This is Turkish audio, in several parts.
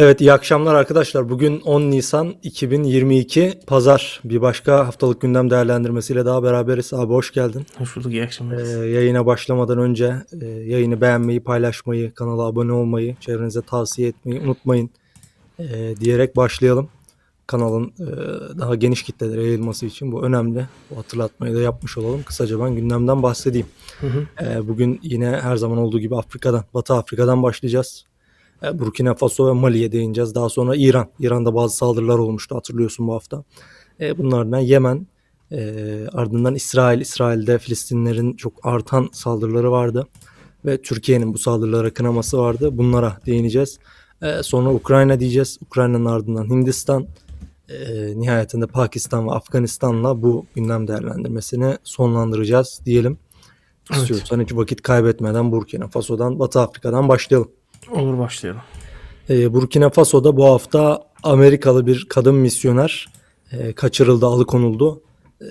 Evet iyi akşamlar arkadaşlar. Bugün 10 Nisan 2022 Pazar. Bir başka haftalık gündem değerlendirmesiyle daha beraberiz. Abi hoş geldin. Hoş bulduk iyi akşamlar. Ee, yayına başlamadan önce e, yayını beğenmeyi, paylaşmayı, kanala abone olmayı, çevrenize tavsiye etmeyi unutmayın e, diyerek başlayalım. Kanalın e, daha geniş kitlelere yayılması için bu önemli. Bu hatırlatmayı da yapmış olalım. Kısaca ben gündemden bahsedeyim. Hı hı. E, bugün yine her zaman olduğu gibi Afrika'dan, Batı Afrika'dan başlayacağız. E, Burkina Faso ve Mali'ye değineceğiz. Daha sonra İran. İran'da bazı saldırılar olmuştu hatırlıyorsun bu hafta. E, bunlardan Yemen, e, ardından İsrail. İsrail'de Filistinlerin çok artan saldırıları vardı. Ve Türkiye'nin bu saldırılara kınaması vardı. Bunlara değineceğiz. Sonra Ukrayna diyeceğiz. Ukrayna'nın ardından Hindistan. E, nihayetinde Pakistan ve Afganistan'la bu gündem değerlendirmesini sonlandıracağız diyelim. Evet. İstiyorsan hiç vakit kaybetmeden Burkina Faso'dan, Batı Afrika'dan başlayalım. Olur başlayalım. Ee, Burkina Faso'da bu hafta Amerikalı bir kadın misyoner e, kaçırıldı, alıkonuldu. Ee,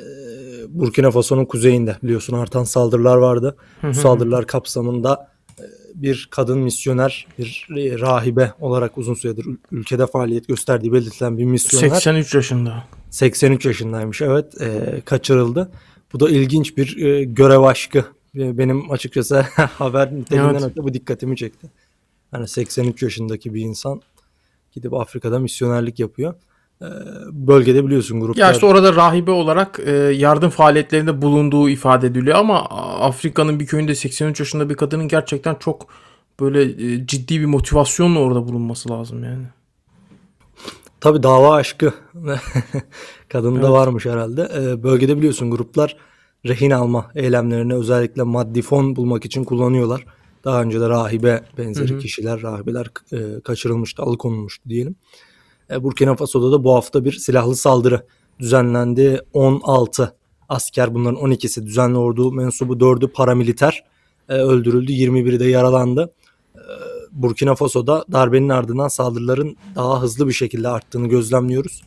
Burkina Faso'nun kuzeyinde biliyorsun artan saldırılar vardı. Hı Bu saldırılar kapsamında e, bir kadın misyoner, bir e, rahibe olarak uzun süredir ül- ülkede faaliyet gösterdiği belirtilen bir misyoner 83 yaşında. 83 yaşındaymış evet e, kaçırıldı. Bu da ilginç bir e, görev aşkı. E, Benim açıkçası haber niteliğinden Evet. öte bu dikkatimi çekti. Hani 83 yaşındaki bir insan gidip Afrika'da misyonerlik yapıyor. E, bölgede biliyorsun gruplar. Ya işte orada rahibe olarak e, yardım faaliyetlerinde bulunduğu ifade ediliyor ama Afrika'nın bir köyünde 83 yaşında bir kadının gerçekten çok böyle e, ciddi bir motivasyonla orada bulunması lazım yani. Tabii dava aşkı kadında Evet. varmış herhalde. E, bölgede biliyorsun gruplar rehin alma eylemlerini özellikle maddi fon bulmak için kullanıyorlar. Daha önce de rahibe benzeri Hı hı. kişiler, rahibeler e, kaçırılmıştı, alıkonulmuştu diyelim. E, Burkina Faso'da da bu hafta bir silahlı saldırı düzenlendi. 16 asker bunların 12'si düzenli ordu mensubu 4'ü paramiliter e, öldürüldü. 21'i de yaralandı. E, Burkina Faso'da darbenin ardından saldırıların daha hızlı bir şekilde arttığını gözlemliyoruz.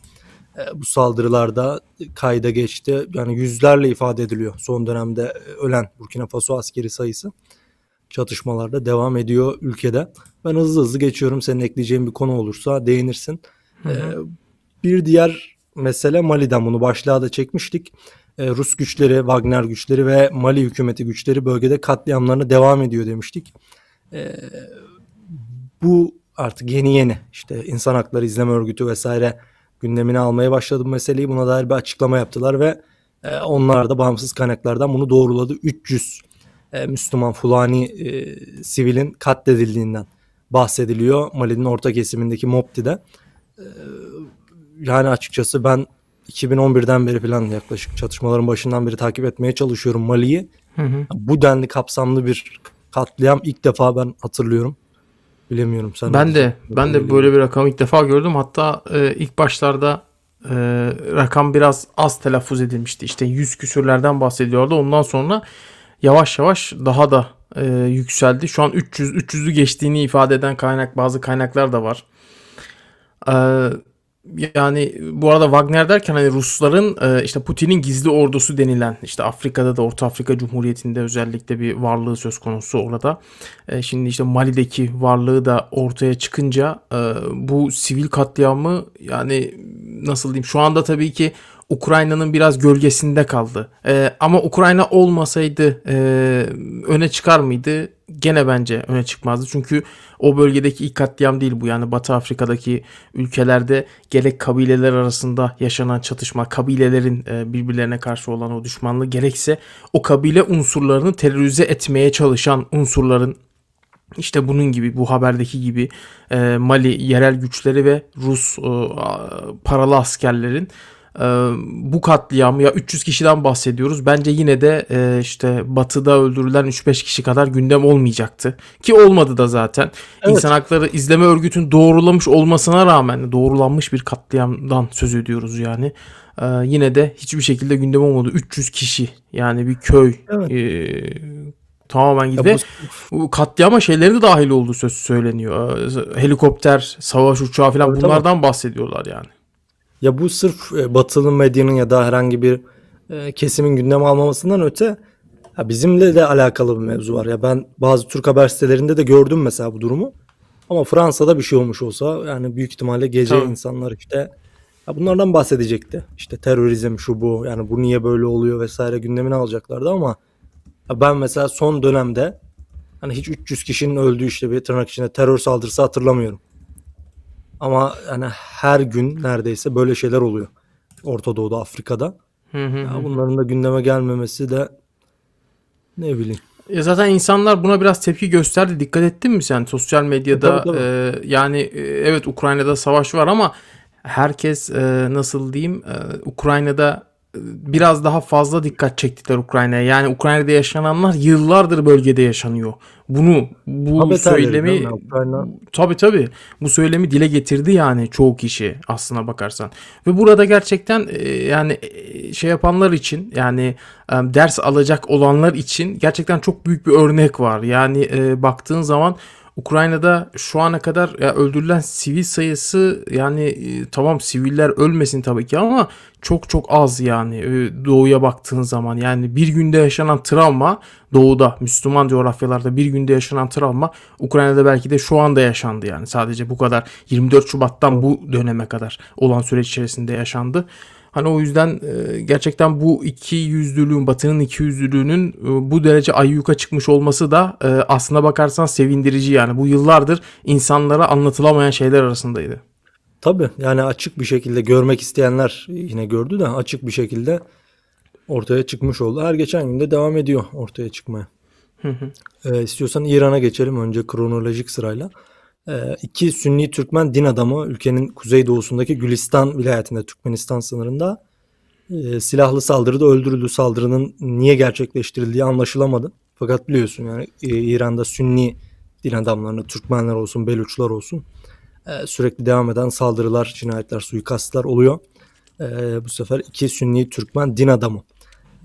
E, bu saldırılarda kayda geçti. Yani yüzlerle ifade ediliyor son dönemde e, ölen Burkina Faso askeri sayısı. Çatışmalarda devam ediyor ülkede. Ben hızlı hızlı geçiyorum. Senin ekleyeceğin bir konu olursa değinirsin. Hı hı. Ee, bir diğer mesele Mali'den bunu başlığa da çekmiştik. Ee, Rus güçleri, Wagner güçleri ve Mali hükümeti güçleri bölgede katliamlarına devam ediyor demiştik. Ee, bu artık yeni yeni işte insan hakları izleme örgütü vesaire gündemine almaya başladı bu meseleyi. Buna dair bir açıklama yaptılar ve e, onlar da bağımsız kaynaklardan bunu doğruladı. 300 e, Müslüman Fulani e, sivilin katledildiğinden bahsediliyor Mali'nin orta kesimindeki Mopti'de. E, yani açıkçası ben 2011'den beri falan yaklaşık çatışmaların başından beri takip etmeye çalışıyorum Mali'yi. Bu denli kapsamlı bir katliam ilk defa ben hatırlıyorum. Bilemiyorum sen. Ben de ben de böyle bir rakam ilk defa gördüm. Hatta e, ilk başlarda e, rakam biraz az telaffuz edilmişti. İşte 100 küsürlerden bahsediyordu. Ondan sonra yavaş yavaş daha da e, yükseldi. Şu an 300 300'ü geçtiğini ifade eden kaynak bazı kaynaklar da var. E, yani bu arada Wagner derken hani Rusların e, işte Putin'in gizli ordusu denilen işte Afrika'da da Orta Afrika Cumhuriyeti'nde özellikle bir varlığı söz konusu orada. E, şimdi işte Mali'deki varlığı da ortaya çıkınca e, bu sivil katliamı yani nasıl diyeyim şu anda tabii ki Ukrayna'nın biraz gölgesinde kaldı. E, ama Ukrayna olmasaydı e, öne çıkar mıydı? Gene bence öne çıkmazdı. Çünkü o bölgedeki ilk katliam değil bu. Yani Batı Afrika'daki ülkelerde gerek kabileler arasında yaşanan çatışma, kabilelerin e, birbirlerine karşı olan o düşmanlığı gerekse o kabile unsurlarını terörize etmeye çalışan unsurların işte bunun gibi bu haberdeki gibi e, Mali yerel güçleri ve Rus e, paralı askerlerin bu katliamı ya 300 kişiden bahsediyoruz. Bence yine de e, işte batıda öldürülen 3-5 kişi kadar gündem olmayacaktı. Ki olmadı da zaten. Evet. İnsan Hakları İzleme Örgütü'nün doğrulamış olmasına rağmen doğrulanmış bir katliamdan söz ediyoruz yani. E, yine de hiçbir şekilde gündem olmadı. 300 kişi yani bir köy Evet. e, tamamen gitti. bu- katliama şeyleri de dahil olduğu söz söyleniyor. Ee, Helikopter, savaş uçağı falan Tabii, bunlardan bahsediyorlar yani. Ya bu sırf e, batılı medyanın ya da herhangi bir e, kesimin gündeme almamasından öte ya bizimle de alakalı bir mevzu var. Ya ben bazı Türk haber sitelerinde de gördüm mesela bu durumu. Ama Fransa'da bir şey olmuş olsa yani büyük ihtimalle gece Tabii. insanlar işte ya bunlardan bahsedecekti. İşte terörizm şu bu yani bu niye böyle oluyor vesaire gündemine alacaklardı ama ya ben mesela son dönemde hani hiç 300 kişinin öldüğü işte bir tırnak içinde terör saldırısı hatırlamıyorum. Ama yani her gün neredeyse böyle şeyler oluyor. Orta Doğu'da, Afrika'da. Hı hı Ya bunların da gündeme gelmemesi de ne bileyim. E zaten insanlar buna biraz tepki gösterdi. Dikkat ettin mi sen sosyal medyada? Tabii, tabii. e, yani e, evet Ukrayna'da savaş var ama herkes e, nasıl diyeyim e, Ukrayna'da e, biraz daha fazla dikkat çektiler Ukrayna'ya. Yani Ukrayna'da yaşananlar yıllardır bölgede yaşanıyor. Bunu bu derim söylemi Tabii tabii. Bu söylemi dile getirdi yani çoğu kişi aslına bakarsan. Ve burada gerçekten e, yani e, şey yapanlar için yani e, ders alacak olanlar için gerçekten çok büyük bir örnek var. Yani baktığın zaman Ukrayna'da şu ana kadar ya öldürülen sivil sayısı yani e, tamam siviller ölmesin tabii ki ama çok çok az yani e, doğuya baktığın zaman yani bir günde yaşanan travma doğuda Müslüman coğrafyalarda bir günde yaşanan travma Ukrayna'da belki de şu anda yaşandı yani sadece bu kadar 24 Şubat'tan bu döneme kadar olan süreç içerisinde yaşandı. Hani o yüzden e, gerçekten bu iki yüzlülüğün, Batı'nın iki yüzlülüğünün e, bu derece ayyuka çıkmış olması da e, aslına bakarsan sevindirici yani. Bu yıllardır insanlara anlatılamayan şeyler arasındaydı. tabii yani açık bir şekilde görmek isteyenler yine gördü de açık bir şekilde ortaya çıkmış oldu. Her geçen gün de devam ediyor ortaya çıkmaya. Ee, istiyorsan İran'a geçelim önce kronolojik sırayla. Ee, iki Sünni Türkmen din adamı ülkenin kuzeydoğusundaki Gülistan vilayetinde Türkmenistan sınırında e, silahlı saldırıda öldürüldü. Saldırının niye gerçekleştirildiği anlaşılamadı. Fakat biliyorsun yani e, İran'da Sünni din adamlarını Türkmenler olsun, Beluçlar olsun e, sürekli devam eden saldırılar, cinayetler, suikastlar oluyor. E, bu sefer iki Sünni Türkmen din adamı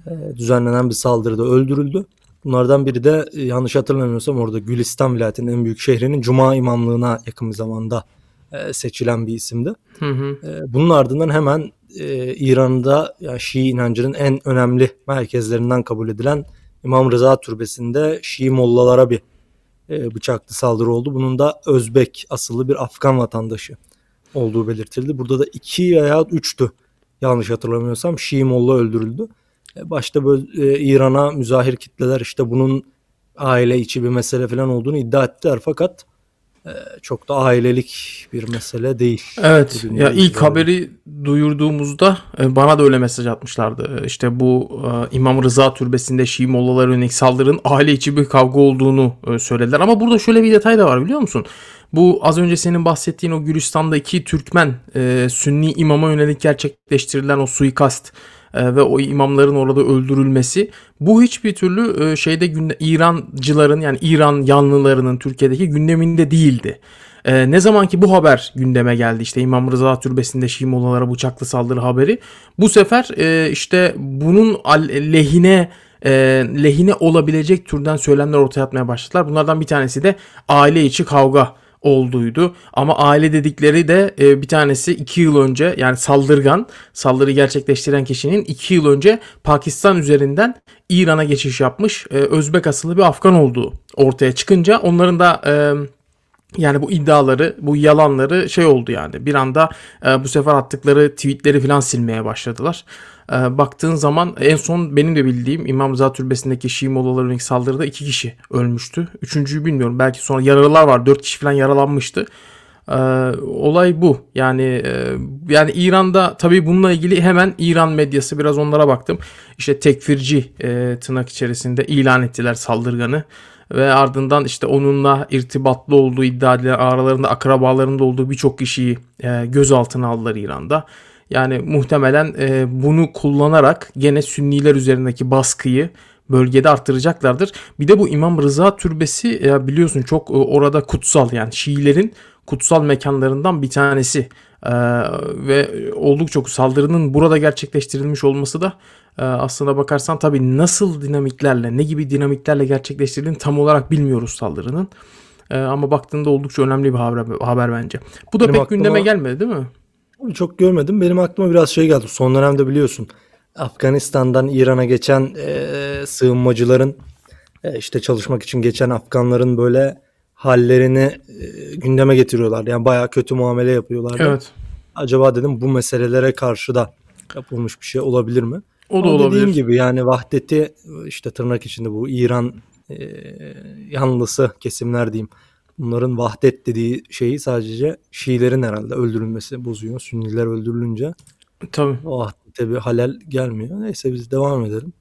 e, düzenlenen bir saldırıda öldürüldü. Bunlardan biri de e, yanlış hatırlamıyorsam orada Gülistan vilayetinin en büyük şehrinin Cuma imamlığına yakın bir zamanda e, seçilen bir isimdi. Hı hı. E, Bunun ardından hemen İran'da yani Şii inancının en önemli merkezlerinden kabul edilen İmam Rıza Türbesi'nde Şii mollalara bir bıçaklı saldırı oldu. Bunun da Özbek asıllı bir Afgan vatandaşı olduğu belirtildi. Burada da iki veya üçtü yanlış hatırlamıyorsam Şii molla öldürüldü. E, Başta böyle e, İran'a müzahir kitleler işte bunun aile içi bir mesele falan olduğunu iddia ettiler fakat e, çok da ailelik bir mesele değil. Evet Bugün ya ilk haberi duyurduğumuzda e, bana da öyle mesaj atmışlardı. E, İşte bu e, İmam Rıza Türbesi'nde Şii mollalara yönelik saldırının aile içi bir kavga olduğunu e, söylediler. Ama burada şöyle bir detay da var biliyor musun? Bu az önce senin bahsettiğin o Gülistan'daki Türkmen e, Sünni imama yönelik gerçekleştirilen o suikast e, ve o imamların orada öldürülmesi bu hiçbir türlü e, şeyde İrancıların yani İran yanlılarının Türkiye'deki gündeminde değildi. E, ne zaman ki bu haber gündeme geldi işte İmam Rıza Türbesi'nde Şii mollalara bıçaklı saldırı haberi bu sefer e, işte bunun lehine e, lehine olabilecek türden söylemler ortaya atmaya başladılar. Bunlardan bir tanesi de aile içi kavga olduğuydu. Ama aile dedikleri de e, bir tanesi 2 yıl önce yani saldırgan saldırı gerçekleştiren kişinin 2 yıl önce Pakistan üzerinden İran'a geçiş yapmış e, Özbek asıllı bir Afgan olduğu ortaya çıkınca onların da e, yani bu iddiaları, bu yalanları şey oldu yani. Bir anda e, bu sefer attıkları tweetleri falan silmeye başladılar. E, baktığın zaman en son benim de bildiğim İmam Rıza Türbesi'ndeki Şii mollalara yönelik saldırıda iki kişi ölmüştü. Üçüncüyü bilmiyorum. Belki sonra yaralılar var. Dört kişi falan yaralanmıştı. E, olay bu. Yani e, yani İran'da tabii bununla ilgili hemen İran medyası biraz onlara baktım. İşte tekfirci e, tırnak içerisinde ilan ettiler saldırganı ve ardından işte onunla irtibatlı olduğu iddia edilen aralarında akrabalarında olduğu birçok kişiyi e, gözaltına aldılar İran'da. Yani muhtemelen e, bunu kullanarak gene Sünniler üzerindeki baskıyı bölgede arttıracaklardır. Bir de bu İmam Rıza Türbesi e, biliyorsun çok e, orada kutsal yani Şiilerin kutsal mekanlarından bir tanesi. E, ve oldukça saldırının burada gerçekleştirilmiş olması da e, aslına bakarsan tabii nasıl dinamiklerle ne gibi dinamiklerle gerçekleştirildiğini tam olarak bilmiyoruz saldırının. E, ama baktığında oldukça önemli bir haber, haber bence. Bu da Benim pek aklıma- gündeme gelmedi değil mi? Çok görmedim. Benim aklıma biraz şey geldi. Son dönemde biliyorsun Afganistan'dan İran'a geçen e, sığınmacıların e, işte çalışmak için geçen Afganların böyle hallerini e, gündeme getiriyorlar. Yani bayağı kötü muamele yapıyorlar. Evet. Acaba dedim bu meselelere karşı da yapılmış bir şey olabilir mi? O da Ama olabilir. dediğim gibi yani vahdeti işte tırnak içinde bu İran e, yanlısı kesimler diyeyim. Bunların vahdet dediği şeyi sadece Şiilerin herhalde öldürülmesi bozuyor. Sünniler öldürülünce Tabii. o vahdete bir halel gelmiyor. Neyse biz devam edelim.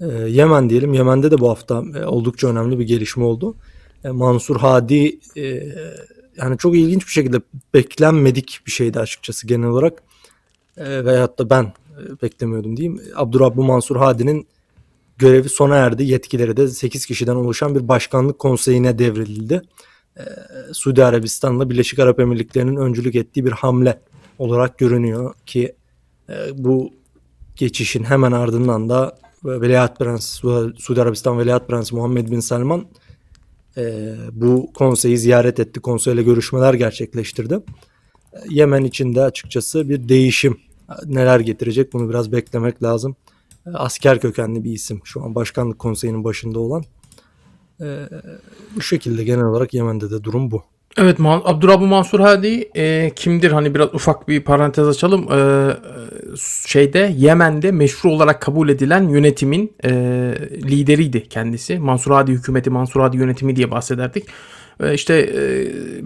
E, Yemen diyelim. Yemen'de de bu hafta e, oldukça önemli bir gelişme oldu. E, Mansur Hadi e, yani çok ilginç bir şekilde beklenmedik bir şeydi açıkçası genel olarak. E, veyahut da ben e, beklemiyordum diyeyim. Abdurrabbu Mansur Hadi'nin görevi sona erdi. Yetkileri de 8 kişiden oluşan bir başkanlık konseyine devredildi. E, Suudi Arabistan'la Birleşik Arap Emirlikleri'nin öncülük ettiği bir hamle olarak görünüyor ki e, bu geçişin hemen ardından da Veliaht Prens, Suudi Arabistan Veliaht Prensi Muhammed Bin Salman e, bu konseyi ziyaret etti. Konseyle görüşmeler gerçekleştirdi. E, Yemen için de açıkçası bir değişim neler getirecek bunu biraz beklemek lazım. E, Asker kökenli bir isim şu an başkanlık konseyinin başında olan. E, bu şekilde genel olarak Yemen'de de durum bu. Evet Abdurrahman Mansur Hadi e, kimdir? Hani biraz ufak bir parantez açalım. E, şeyde Yemen'de meşru olarak kabul edilen yönetimin e, lideriydi kendisi. Mansur Hadi hükümeti, Mansur Hadi yönetimi diye bahsederdik. İşte e,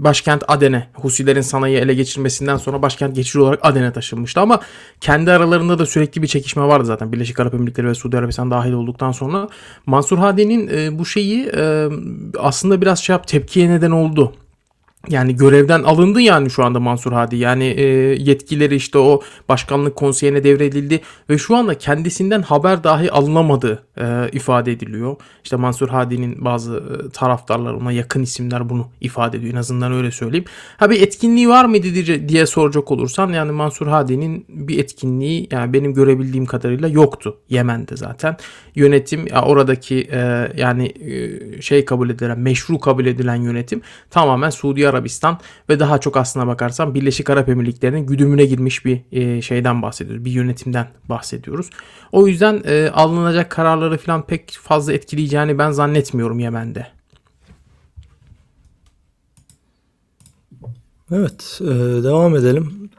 başkent Aden'e, Husilerin sanayi ele geçirmesinden sonra başkent geçici olarak Aden'e taşınmıştı. Ama kendi aralarında da sürekli bir çekişme vardı zaten. Birleşik Arap Emirlikleri ve Suudi Arabistan dahil olduktan sonra. Mansur Hadi'nin e, bu şeyi e, aslında biraz şey yap, tepkiye neden oldu. Yani görevden alındı yani şu anda Mansur Hadi. Yani e, yetkileri işte o başkanlık konseyine devredildi ve şu anda kendisinden haber dahi alınamadığı e, ifade ediliyor. İşte Mansur Hadi'nin bazı e, taraftarlar ona yakın isimler bunu ifade ediyor. En azından öyle söyleyeyim. Ha bir etkinliği var mıydı diye, soracak olursan yani Mansur Hadi'nin bir etkinliği yani benim görebildiğim kadarıyla yoktu Yemen'de zaten. Yönetim ya oradaki e, yani e, şey kabul edilen meşru kabul edilen yönetim tamamen Suudi Arabistan ve daha çok aslına bakarsan Birleşik Arap Emirlikleri'nin güdümüne girmiş bir e, şeyden bahsediyoruz. Bir yönetimden bahsediyoruz. O yüzden e, alınacak kararları falan pek fazla etkileyeceğini ben zannetmiyorum Yemen'de. Evet, e, devam edelim.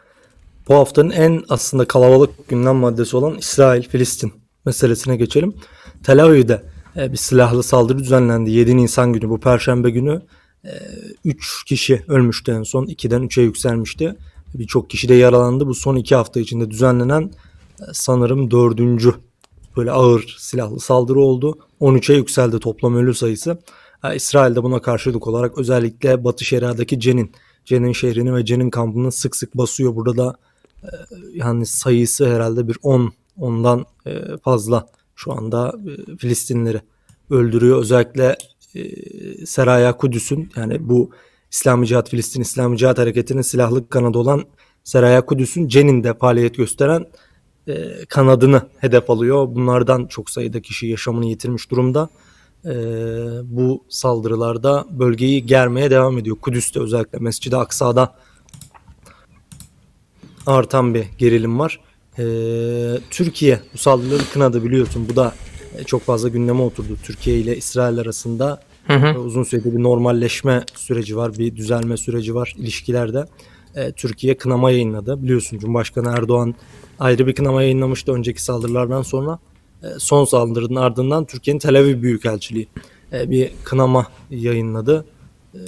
Bu haftanın en aslında kalabalık gündem maddesi olan İsrail-Filistin meselesine geçelim. Tel Aviv'de e, bir silahlı saldırı düzenlendi 7 Nisan günü bu perşembe günü. 3 kişi ölmüştü en son. 2'den 3'e yükselmişti. Birçok kişi de yaralandı. Bu son 2 hafta içinde düzenlenen e, sanırım dördüncü böyle ağır silahlı saldırı oldu. 13'e yükseldi toplam ölü sayısı. E, İsrail de buna karşılık olarak özellikle Batı Şeria'daki Cenin, Cenin şehrini ve Cenin kampını sık sık basıyor. Burada da e, yani sayısı herhalde bir 10 ondan e, fazla şu anda Filistinlileri öldürüyor. Özellikle Seraya Kudüs'ün yani bu İslami Cihat Filistin İslami Cihat Hareketi'nin silahlı kanadı olan Seraya Kudüs'ün Cenin'de faaliyet gösteren e, kanadını hedef alıyor. Bunlardan çok sayıda kişi yaşamını yitirmiş durumda. E, bu saldırılarda bölgeyi germeye devam ediyor. Kudüs'te özellikle Mescid-i Aksa'da artan bir gerilim var. E, Türkiye bu saldırıları kınadı biliyorsun. Bu da e, çok fazla gündeme oturdu. Türkiye ile İsrail arasında Hı hı. uzun süredir bir normalleşme süreci var, bir düzelme süreci var ilişkilerde. E, Türkiye kınama yayınladı. Biliyorsun Cumhurbaşkanı Erdoğan ayrı bir kınama yayınlamıştı önceki saldırılardan sonra. E, son saldırının ardından Türkiye'nin Tel Aviv Büyükelçiliği e, bir kınama yayınladı. E,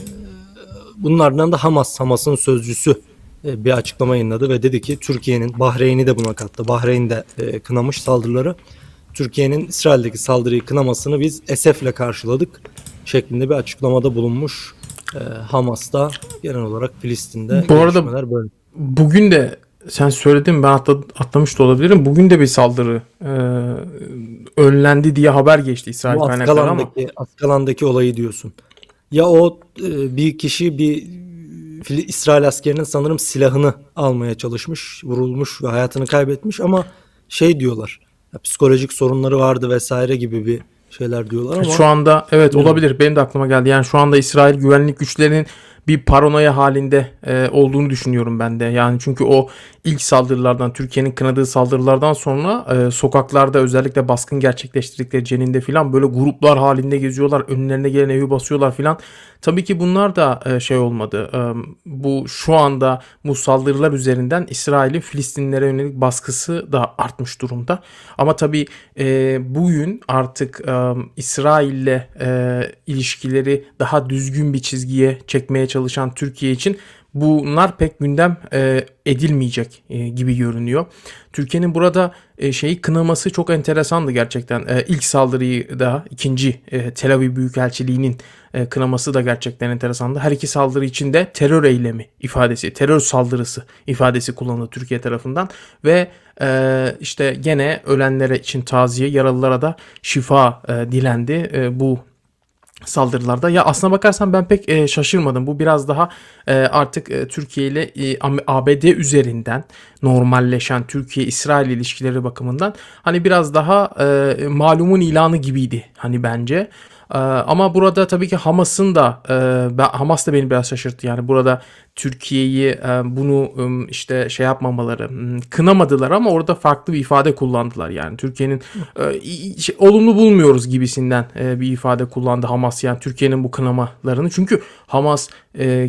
bunun ardından da Hamas, Hamas'ın sözcüsü e, bir açıklama yayınladı ve dedi ki Türkiye'nin Bahreyn'i de buna kattı. Bahreyn de e, kınamış saldırıları. Türkiye'nin İsrail'deki saldırıyı kınamasını biz esefle karşıladık şeklinde bir açıklamada bulunmuş. E, Hamas'ta genel olarak Filistin'de Bu arada- böyle. Bugün de sen söyledin ben atla, atlamış da olabilirim. Bugün de bir saldırı e, önlendi diye haber geçti İsrail Bu kaynakları ama. Askalan'daki, Askalan'daki olayı diyorsun. Ya o e, bir kişi bir İsrail askerinin sanırım silahını almaya çalışmış, vurulmuş ve hayatını kaybetmiş ama şey diyorlar. Ya psikolojik sorunları vardı vesaire gibi bir şeyler diyorlar ama Şu anda evet olabilir. Benim de aklıma geldi. Yani şu anda İsrail güvenlik güçlerinin bir paranoya halinde e, olduğunu düşünüyorum ben de. Yani çünkü o ilk saldırılardan, Türkiye'nin kınadığı saldırılardan sonra e, sokaklarda özellikle baskın gerçekleştirdikleri Cenin'de filan böyle gruplar halinde geziyorlar. Önlerine gelen evi basıyorlar filan. Tabii ki bunlar da e, şey olmadı. E, bu şu anda bu saldırılar üzerinden İsrail'in Filistinlilere yönelik baskısı da artmış durumda. Ama tabii e, bugün artık e, İsrail'le e, ilişkileri daha düzgün bir çizgiye çekmeye çalışan Türkiye için bunlar pek gündem e, edilmeyecek e, gibi görünüyor. Türkiye'nin burada e, şeyi kınaması çok enteresandı gerçekten. E, ilk saldırıyı da ikinci e, Tel Aviv Büyükelçiliği'nin e, kınaması da gerçekten enteresandı. Her iki saldırı içinde terör eylemi ifadesi, terör saldırısı ifadesi kullanıldı Türkiye tarafından ve e, işte gene ölenlere için taziye, yaralılara da şifa e, dilendi. E, bu saldırılarda. Ya aslına bakarsan ben pek e, şaşırmadım. Bu biraz daha e, artık e, Türkiye ile e, ABD üzerinden normalleşen Türkiye-İsrail ilişkileri bakımından hani biraz daha e, malumun ilanı gibiydi hani bence. Ee, ama burada tabii ki Hamas'ın da e, Hamas da beni biraz şaşırttı. Yani burada Türkiye'yi e, bunu e, işte şey yapmamaları kınamadılar ama orada farklı bir ifade kullandılar. Yani Türkiye'nin şey, olumlu bulmuyoruz gibisinden bir ifade kullandı Hamas. Yani Türkiye'nin bu kınamalarını. Çünkü Hamas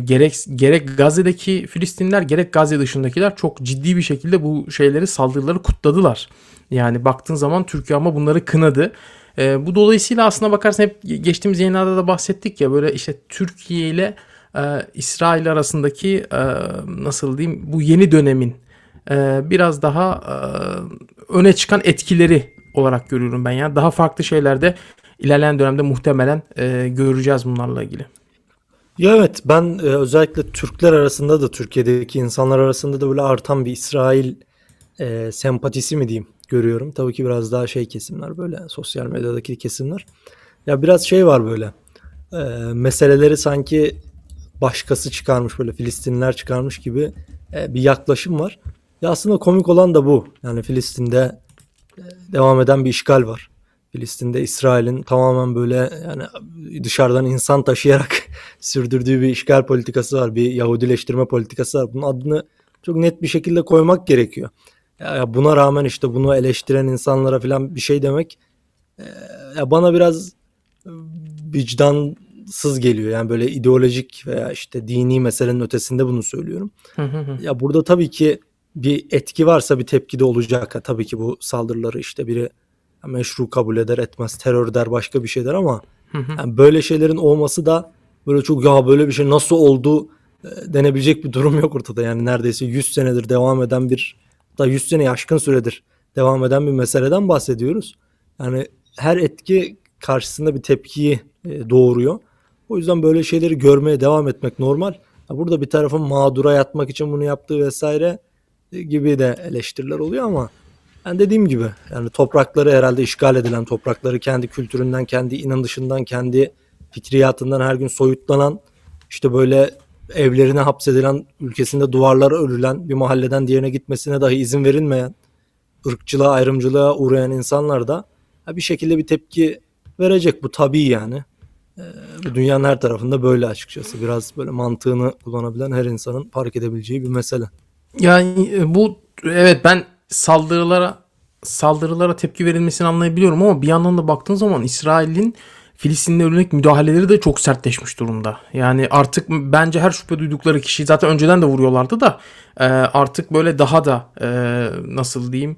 gerek gerek Gazze'deki Filistinler gerek Gazze dışındakiler çok ciddi bir şekilde bu şeyleri saldırıları kutladılar. Yani baktığın zaman Türkiye ama bunları kınadı. E, bu dolayısıyla aslına bakarsan hep geçtiğimiz yayınlarda da bahsettik ya böyle işte Türkiye ile e, İsrail arasındaki e, nasıl diyeyim bu yeni dönemin e, biraz daha e, öne çıkan etkileri olarak görüyorum ben. Yani daha farklı şeylerde ilerleyen dönemde muhtemelen e, göreceğiz bunlarla ilgili. Ya evet ben e, özellikle Türkler arasında da Türkiye'deki insanlar arasında da böyle artan bir İsrail e, sempatisi mi diyeyim görüyorum. Tabii ki biraz daha şey kesimler böyle sosyal medyadaki kesimler. Ya biraz şey var böyle e, meseleleri sanki başkası çıkarmış böyle Filistinliler çıkarmış gibi e, bir yaklaşım var. Ya aslında komik olan da bu. Yani Filistin'de e, devam eden bir işgal var. Filistin'de İsrail'in tamamen böyle yani dışarıdan insan taşıyarak sürdürdüğü bir işgal politikası var. Bir Yahudileştirme politikası var. Bunun adını çok net bir şekilde koymak gerekiyor. Ya buna rağmen işte bunu eleştiren insanlara falan bir şey demek e, ya bana biraz vicdansız geliyor. Yani böyle ideolojik veya işte dini meselenin ötesinde bunu söylüyorum. ya burada tabii ki bir etki varsa bir tepki de olacak. Tabii ki bu saldırıları işte biri meşru kabul eder etmez terör der başka bir şey der ama yani böyle şeylerin olması da böyle çok ya böyle bir şey nasıl oldu e, denebilecek bir durum yok ortada. Yani neredeyse 100 senedir devam eden bir da 100 sene aşkın süredir devam eden bir meseleden bahsediyoruz. Yani her etki karşısında bir tepkiyi e, doğuruyor. O yüzden böyle şeyleri görmeye devam etmek normal. Burada bir tarafın mağdura yatmak için bunu yaptığı vesaire e, gibi de eleştiriler oluyor ama yani dediğim gibi yani toprakları herhalde işgal edilen toprakları kendi kültüründen, kendi inanışından, kendi fikriyatından her gün soyutlanan işte böyle evlerine hapsedilen, ülkesinde duvarlara örülen, bir mahalleden diğerine gitmesine dahi izin verilmeyen, ırkçılığa, ayrımcılığa uğrayan insanlar da bir şekilde bir tepki verecek. Bu tabii yani. Ee, bu dünyanın her tarafında böyle açıkçası. Biraz böyle mantığını kullanabilen her insanın fark edebileceği bir mesele. Yani e, bu evet ben saldırılara saldırılara tepki verilmesini anlayabiliyorum ama bir yandan da baktığın zaman İsrail'in Filistin'e yönelik müdahaleleri de çok sertleşmiş durumda. Yani artık bence her şüphe duydukları kişi zaten önceden de vuruyorlardı da e, artık böyle daha da e, nasıl diyeyim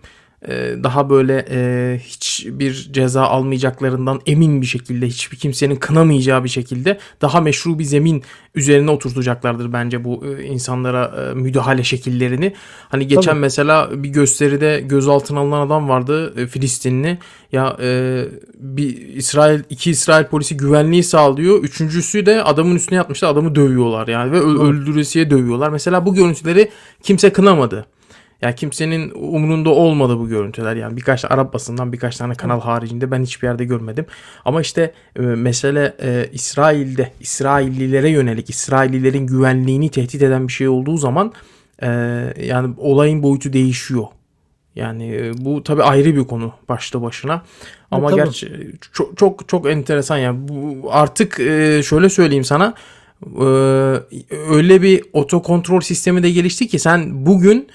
daha böyle e, hiçbir ceza almayacaklarından emin bir şekilde hiçbir kimsenin kınamayacağı bir şekilde daha meşru bir zemin üzerine oturtacaklardır bence bu e, insanlara müdahale şekillerini. Hani geçen Tabii. mesela bir gösteride gözaltına alınan adam vardı Filistinli. Ya bir İsrail iki İsrail polisi güvenliği sağlıyor. Üçüncüsü de adamın üstüne yatmıştı. Adamı dövüyorlar yani ve öldüresiye dövüyorlar. Mesela bu görüntüleri kimse kınamadı. Yani kimsenin umurunda olmadı bu görüntüler. Yani birkaç Arap basından birkaç tane kanal haricinde ben hiçbir yerde görmedim. Ama işte e, mesele e, İsrail'de İsraillilere yönelik İsraillilerin güvenliğini tehdit eden bir şey olduğu zaman e, yani olayın boyutu değişiyor. Yani e, bu tabi ayrı bir konu başta başına. Ama e, gerçi çok çok çok enteresan yani bu artık e, şöyle söyleyeyim sana Ee, öyle bir otokontrol sistemi de gelişti ki sen bugün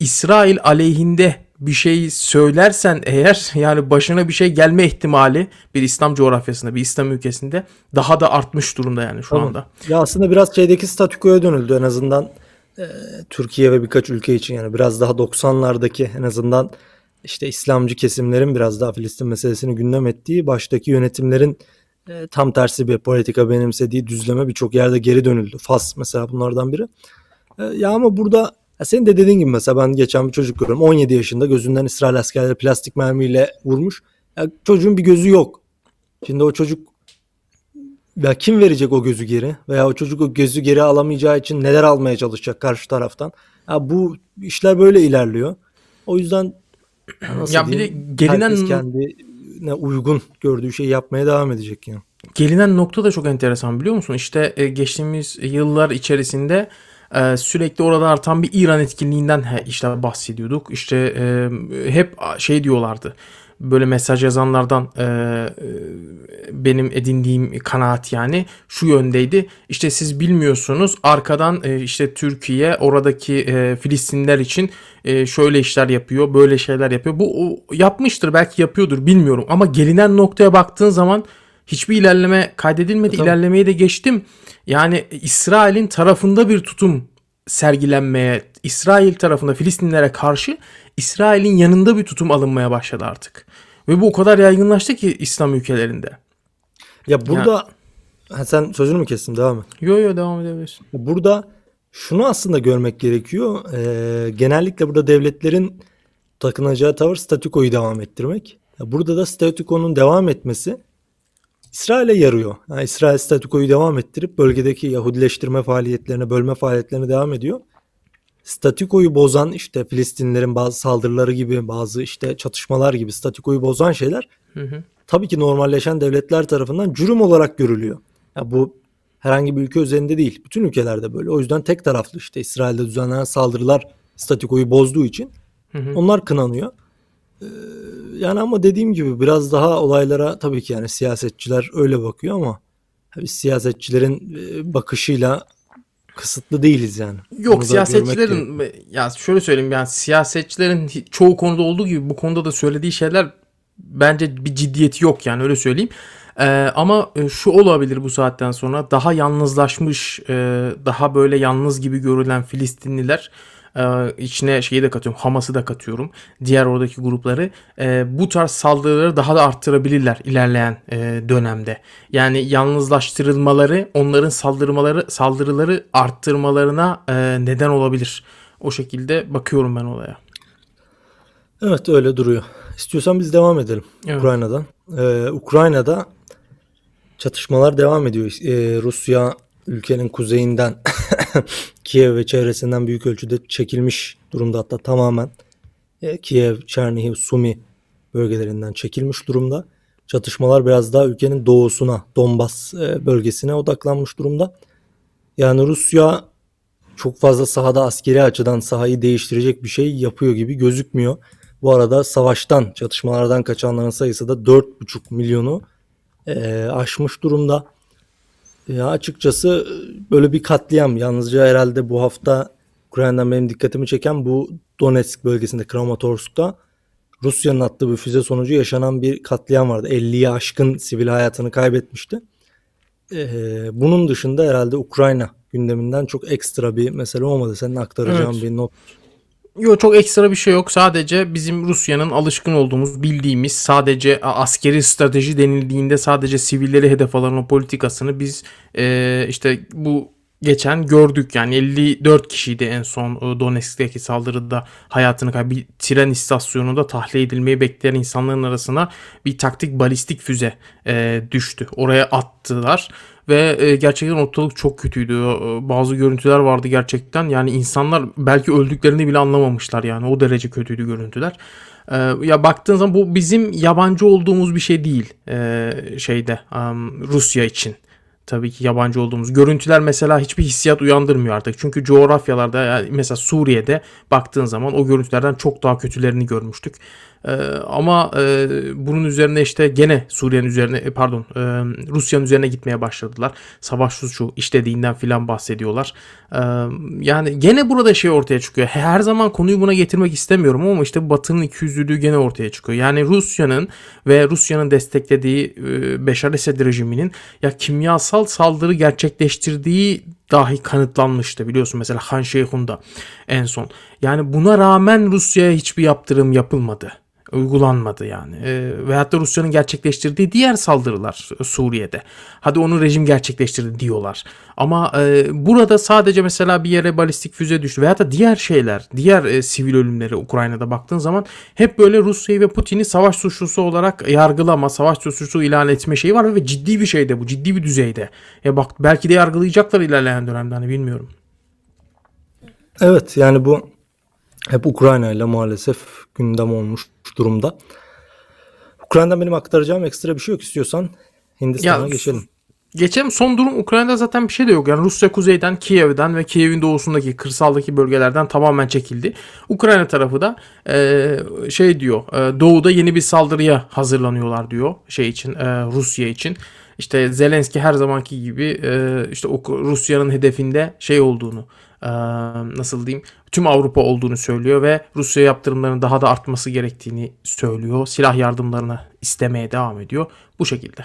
İsrail aleyhinde bir şey söylersen eğer yani başına bir şey gelme ihtimali bir İslam coğrafyasında bir İslam ülkesinde daha da artmış durumda yani şu Tamam. anda. Ya aslında biraz şeydeki statükoya dönüldü en azından e, Türkiye ve birkaç ülke için yani biraz daha 90'lardaki en azından işte İslamcı kesimlerin biraz daha Filistin meselesini gündem ettiği baştaki yönetimlerin e, tam tersi bir politika benimsediği düzleme birçok yerde geri dönüldü. Fas mesela bunlardan biri. E, ya ama burada ya senin de dediğin gibi mesela ben geçen bir çocuk görüyorum 17 yaşında gözünden İsrail askerleri plastik mermiyle vurmuş. Ya çocuğun bir gözü yok. Şimdi o çocuk ya kim verecek o gözü geri? Veya o çocuk o gözü geri alamayacağı için neler almaya çalışacak karşı taraftan? Ya bu işler böyle ilerliyor. O yüzden nasıl Ya bir de diyeyim, gelinen herkes kendine uygun gördüğü şeyi yapmaya devam edecek yani. Gelinen nokta da çok enteresan biliyor musun? İşte e, geçtiğimiz yıllar içerisinde e, sürekli orada artan bir İran etkinliğinden he, işte bahsediyorduk. İşte e, hep şey diyorlardı. Böyle mesaj yazanlardan e, e, benim edindiğim kanaat yani şu yöndeydi. İşte siz bilmiyorsunuz arkadan e, işte Türkiye oradaki e, Filistinler için e, şöyle işler yapıyor, böyle şeyler yapıyor. Bu o, yapmıştır belki yapıyordur bilmiyorum ama gelinen noktaya baktığın zaman hiçbir ilerleme kaydedilmedi. Tabii. İlerlemeyi de geçtim. Yani İsrail'in tarafında bir tutum sergilenmeye, İsrail tarafında Filistinlere karşı İsrail'in yanında bir tutum alınmaya başladı artık. Ve bu o kadar yaygınlaştı ki İslam ülkelerinde. Ya burada ha, sen sözünü mü kestim devam et. Yo yo devam edebilirsin. Burada şunu aslında görmek gerekiyor. Ee, genellikle burada devletlerin takınacağı tavır statükoyu devam ettirmek. Burada da statükonun devam etmesi İsrail'e yarıyor. Yani İsrail statükoyu devam ettirip bölgedeki Yahudileştirme faaliyetlerine, bölme faaliyetlerine devam ediyor. Statükoyu bozan işte Filistinlerin bazı saldırıları gibi, bazı işte çatışmalar gibi statükoyu bozan şeyler Hı hı. tabii ki normalleşen devletler tarafından cürüm olarak görülüyor. Ya bu herhangi bir ülke üzerinde değil. Bütün ülkelerde böyle. O yüzden tek taraflı işte İsrail'de düzenlenen saldırılar statükoyu bozduğu için Hı hı. onlar kınanıyor. Ee, yani ama dediğim gibi biraz daha olaylara tabii ki yani siyasetçiler öyle bakıyor ama biz siyasetçilerin e, bakışıyla kısıtlı değiliz yani. Yok da siyasetçilerin ya şöyle söyleyeyim yani siyasetçilerin çoğu konuda olduğu gibi bu konuda da söylediği şeyler bence bir ciddiyeti yok yani öyle söyleyeyim. Ee, ama e, şu olabilir bu saatten sonra daha yalnızlaşmış, e, daha böyle yalnız gibi görülen Filistinliler e, içine şeyi de katıyorum, Hamas'ı da katıyorum, diğer oradaki grupları e, bu tarz saldırıları daha da arttırabilirler ilerleyen e, dönemde. Yani yalnızlaştırılmaları, onların saldırmaları, saldırıları arttırmalarına e, neden olabilir. O şekilde bakıyorum ben olaya. Evet öyle duruyor. İstiyorsan biz devam edelim Evet. Ukrayna'dan. Ee, Ukrayna'da çatışmalar devam ediyor. Ee, Rusya ülkenin kuzeyinden Kiev ve çevresinden büyük ölçüde çekilmiş durumda hatta tamamen e, Kiev, Çernihiv, Sumi bölgelerinden çekilmiş durumda. Çatışmalar biraz daha ülkenin doğusuna, Donbas e, bölgesine odaklanmış durumda. Yani Rusya çok fazla sahada askeri açıdan sahayı değiştirecek bir şey yapıyor gibi gözükmüyor. Bu arada savaştan, çatışmalardan kaçanların sayısı da 4,5 milyonu e, aşmış durumda. Ya açıkçası e, böyle bir katliam. Yalnızca herhalde bu hafta Ukrayna'dan benim dikkatimi çeken bu Donetsk bölgesinde Kramatorsk'ta Rusya'nın attığı bir füze sonucu yaşanan bir katliam vardı. 50'ye aşkın sivil hayatını kaybetmişti. Ee, bunun dışında herhalde Ukrayna gündeminden çok ekstra bir mesele olmadı. Senin aktaracağın Evet. bir not. Yok çok ekstra bir şey yok. Sadece bizim Rusya'nın alışkın olduğumuz, bildiğimiz sadece askeri strateji denildiğinde sadece sivilleri hedef alan o politikasını biz e, işte bu geçen gördük. Yani 54 kişiydi en son e, Donetsk'teki saldırıda hayatını kaybı bir tren istasyonunda tahliye edilmeyi bekleyen insanların arasına bir taktik balistik füze e, düştü. Oraya attılar ve e, gerçekten ortalık çok kötüydü. E, Bazı görüntüler vardı gerçekten. Yani insanlar belki öldüklerini bile anlamamışlar yani. O derece kötüydü görüntüler. E, ya baktığın zaman bu bizim yabancı olduğumuz bir şey değil şeyde Rusya için. tabii ki yabancı olduğumuz. Görüntüler mesela hiçbir hissiyat uyandırmıyor artık. Çünkü coğrafyalarda yani mesela Suriye'de baktığın zaman o görüntülerden çok daha kötülerini görmüştük. Ee, ama e, bunun üzerine işte gene Suriye'nin üzerine e, pardon e, Rusya'nın üzerine gitmeye başladılar. Savaş suçu işlediğinden filan bahsediyorlar. Ee, yani gene burada şey ortaya çıkıyor. Her zaman konuyu buna getirmek istemiyorum ama işte Batı'nın ikiyüzlülüğü gene ortaya çıkıyor. Yani Rusya'nın ve Rusya'nın desteklediği e, Beşar Esed rejiminin ya kimyasal saldırı gerçekleştirdiği dahi kanıtlanmıştı biliyorsun mesela Han Şeyhun'da en son. Yani buna rağmen Rusya'ya hiçbir yaptırım yapılmadı uygulanmadı yani. E, veyahut da Rusya'nın gerçekleştirdiği diğer saldırılar Suriye'de. Hadi onu rejim gerçekleştirdi diyorlar. Ama e, burada sadece mesela bir yere balistik füze düştü veyahut da diğer şeyler, diğer e, sivil ölümleri Ukrayna'da baktığın zaman hep böyle Rusya'yı ve Putin'i savaş suçlusu olarak yargılama, savaş suçlusu ilan etme şeyi var ve ciddi bir şeyde bu, ciddi bir düzeyde. Ya bak belki de yargılayacaklar ilerleyen dönemde hani bilmiyorum. Evet yani bu hep Ukrayna ile maalesef gündem olmuş durumda. Ukrayna'dan benim aktaracağım ekstra bir şey yok istiyorsan Hindistan'a geçelim. Geçelim son durum Ukrayna'da zaten bir şey de yok. Yani Rusya kuzeyden Kiev'den ve Kiev'in doğusundaki kırsaldaki bölgelerden tamamen çekildi. Ukrayna tarafı da e, şey diyor e, doğuda yeni bir saldırıya hazırlanıyorlar diyor şey için e, Rusya için. İşte Zelenski her zamanki gibi e, işte Rusya'nın hedefinde şey olduğunu e, nasıl diyeyim tüm Avrupa olduğunu söylüyor ve Rusya yaptırımlarının daha da artması gerektiğini söylüyor. Silah yardımlarını istemeye devam ediyor. Bu şekilde.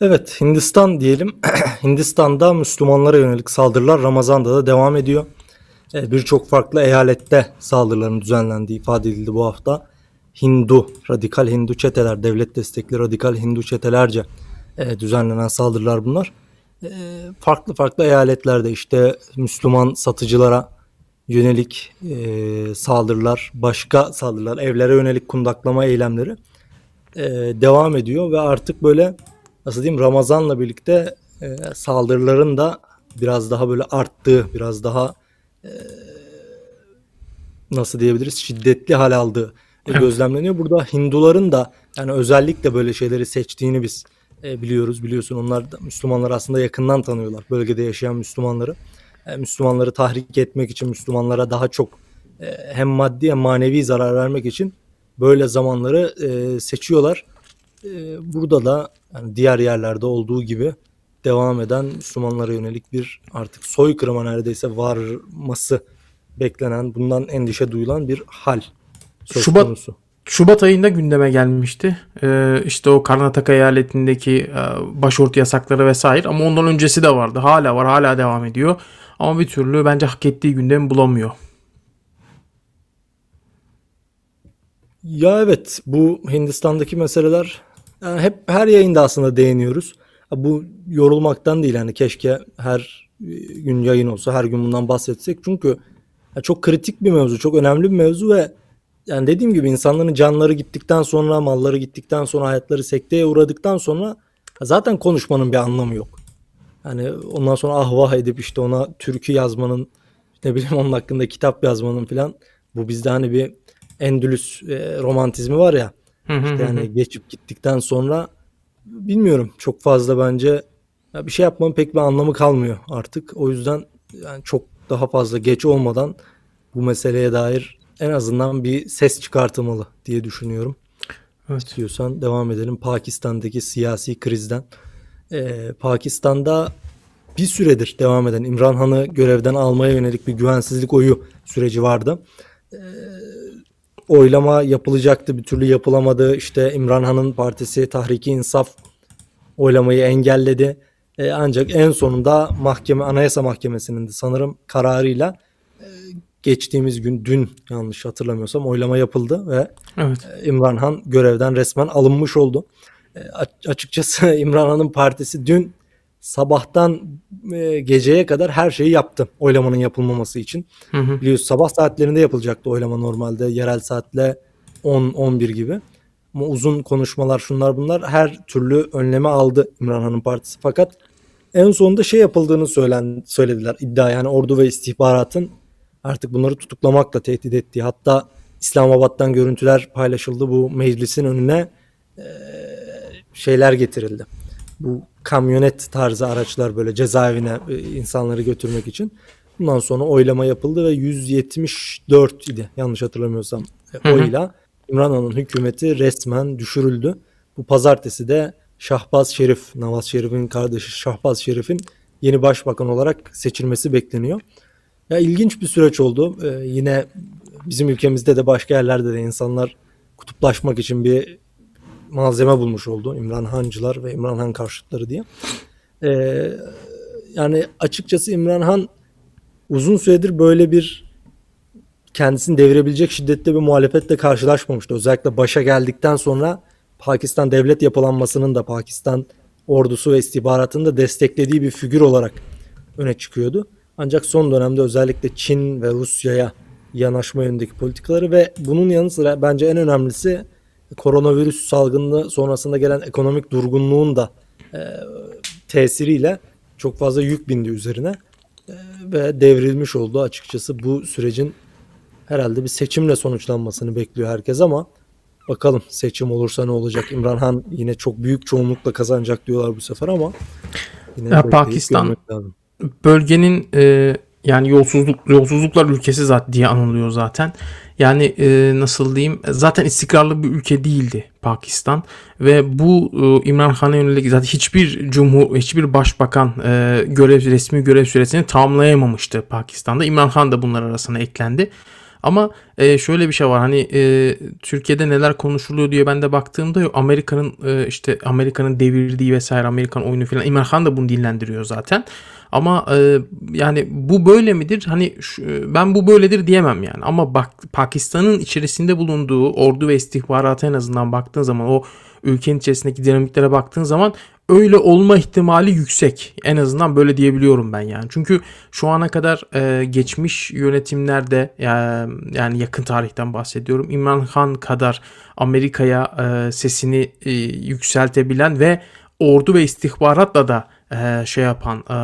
Evet Hindistan diyelim. Hindistan'da Müslümanlara yönelik saldırılar Ramazan'da da devam ediyor. Ee, Birçok farklı eyalette saldırıların düzenlendiği ifade edildi bu hafta. Hindu, radikal Hindu çeteler, devlet destekli radikal Hindu çetelerce e, düzenlenen saldırılar bunlar. E, farklı farklı eyaletlerde işte Müslüman satıcılara yönelik e, saldırılar, başka saldırılar, evlere yönelik kundaklama eylemleri e, devam ediyor ve artık böyle nasıl diyeyim Ramazan'la birlikte e, saldırıların da biraz daha böyle arttığı, biraz daha e, nasıl diyebiliriz şiddetli hal aldığı gözlemleniyor. Burada Hinduların da yani özellikle böyle şeyleri seçtiğini biz e, biliyoruz. Biliyorsun onlar da Müslümanları aslında yakından tanıyorlar. Bölgede yaşayan Müslümanları. E, Müslümanları tahrik etmek için, Müslümanlara daha çok e, hem maddi hem manevi zarar vermek için böyle zamanları e, seçiyorlar. E, burada da yani diğer yerlerde olduğu gibi devam eden Müslümanlara yönelik bir artık soykırıma neredeyse varması beklenen, bundan endişe duyulan bir hal söz Şubat- konusu. Şubat ayında gündeme gelmişti. Ee, işte o Karnataka eyaletindeki e, başörtü yasakları vesaire ama ondan öncesi de vardı. Hala var, hala devam ediyor. Ama bir türlü bence hak ettiği gündemi bulamıyor. Ya evet bu Hindistan'daki meseleler yani hep her yayında aslında değiniyoruz. Bu yorulmaktan değil yani keşke her e, gün yayın olsa her gün bundan bahsetsek. Çünkü çok kritik bir mevzu, çok önemli bir mevzu ve yani dediğim gibi insanların canları gittikten sonra, malları gittikten sonra, hayatları sekteye uğradıktan sonra zaten konuşmanın bir anlamı yok. Yani ondan sonra ah vah edip işte ona türkü yazmanın ne bileyim onun hakkında kitap yazmanın filan bu bizde hani bir Endülüs e, romantizmi var ya işte yani geçip gittikten sonra bilmiyorum çok fazla bence ya bir şey yapmanın pek bir anlamı kalmıyor artık. O yüzden yani çok daha fazla geç olmadan bu meseleye dair en azından bir ses çıkartılmalı diye düşünüyorum. Evet. İstiyorsan devam edelim. Pakistan'daki siyasi krizden. Ee, Pakistan'da bir süredir devam eden İmran Han'ı görevden almaya yönelik bir güvensizlik oyu süreci vardı. Ee, oylama yapılacaktı bir türlü yapılamadı. İşte İmran Han'ın partisi Tahriki İnsaf oylamayı engelledi. Ee, ancak en sonunda mahkeme Anayasa Mahkemesi'nin de sanırım kararıyla e, geçtiğimiz gün dün yanlış hatırlamıyorsam oylama yapıldı ve Evet. İmran Han görevden resmen alınmış oldu. E, açıkçası İmran Han'ın partisi dün sabahtan e, geceye kadar her şeyi yaptı oylamanın yapılmaması için. Hı hı. Biliyorsun sabah saatlerinde yapılacaktı oylama normalde yerel saatle 10-11 gibi. Ama uzun konuşmalar şunlar bunlar her türlü önleme aldı İmran Han'ın partisi. Fakat en sonunda şey yapıldığını söylen, söylediler iddia yani ordu ve istihbaratın artık bunları tutuklamakla tehdit ettiği hatta İslamabad'dan görüntüler paylaşıldı bu meclisin önüne eee, şeyler getirildi. Bu kamyonet tarzı araçlar böyle cezaevine e, insanları götürmek için. Bundan sonra oylama yapıldı ve 174 idi yanlış hatırlamıyorsam e, oyla İmran Han'ın hükümeti resmen düşürüldü. Bu pazartesi de Şahbaz Şerif, Navaz Şerif'in kardeşi Şahbaz Şerif'in yeni başbakan olarak seçilmesi bekleniyor. Ya ilginç bir süreç oldu. Ee, yine bizim ülkemizde de başka yerlerde de insanlar kutuplaşmak için bir malzeme bulmuş oldu. İmran Hancılar ve İmran Han karşıtları diye. Ee, yani açıkçası İmran Han uzun süredir böyle bir kendisini devirebilecek şiddette bir muhalefetle karşılaşmamıştı. Özellikle başa geldikten sonra Pakistan devlet yapılanmasının da Pakistan ordusu ve istihbaratının da desteklediği bir figür olarak öne çıkıyordu. Ancak son dönemde özellikle Çin ve Rusya'ya yanaşma yönündeki politikaları ve bunun yanı sıra bence en önemlisi koronavirüs salgını sonrasında gelen ekonomik durgunluğun da e, tesiriyle çok fazla yük bindi üzerine E, ve devrilmiş oldu açıkçası bu sürecin herhalde bir seçimle sonuçlanmasını bekliyor herkes ama bakalım seçim olursa ne olacak İmran Han yine çok büyük çoğunlukla kazanacak diyorlar bu sefer ama yine Ya Pakistan- lazım. Bölgenin e, yani yolsuzluk yolsuzluklar ülkesi zaten diye anılıyor zaten. Yani e, nasıl diyeyim zaten istikrarlı bir ülke değildi Pakistan ve bu e, İmran Han'a yönelik zaten hiçbir cumhur hiçbir başbakan e, görev resmi görev süresini tamamlayamamıştı Pakistan'da. İmran Han da bunlar arasına eklendi. Ama e, şöyle bir şey var hani e, Türkiye'de neler konuşuluyor diye ben de baktığımda Amerika'nın e, işte Amerika'nın devirdiği vesaire Amerikan oyunu falan İmran Han da bunu dillendiriyor zaten. Ama e, yani bu böyle midir? Hani şu- ben bu böyledir diyemem yani. Ama bak Pakistan'ın içerisinde bulunduğu ordu ve istihbarata en azından baktığın zaman o ülkenin içerisindeki dinamiklere baktığın zaman öyle olma ihtimali yüksek. En azından böyle diyebiliyorum ben yani. Çünkü şu ana kadar e, geçmiş yönetimlerde ya- yani yakın tarihten bahsediyorum. İmran Han kadar Amerika'ya e, sesini e, yükseltebilen ve ordu ve istihbaratla da e, şey yapan e,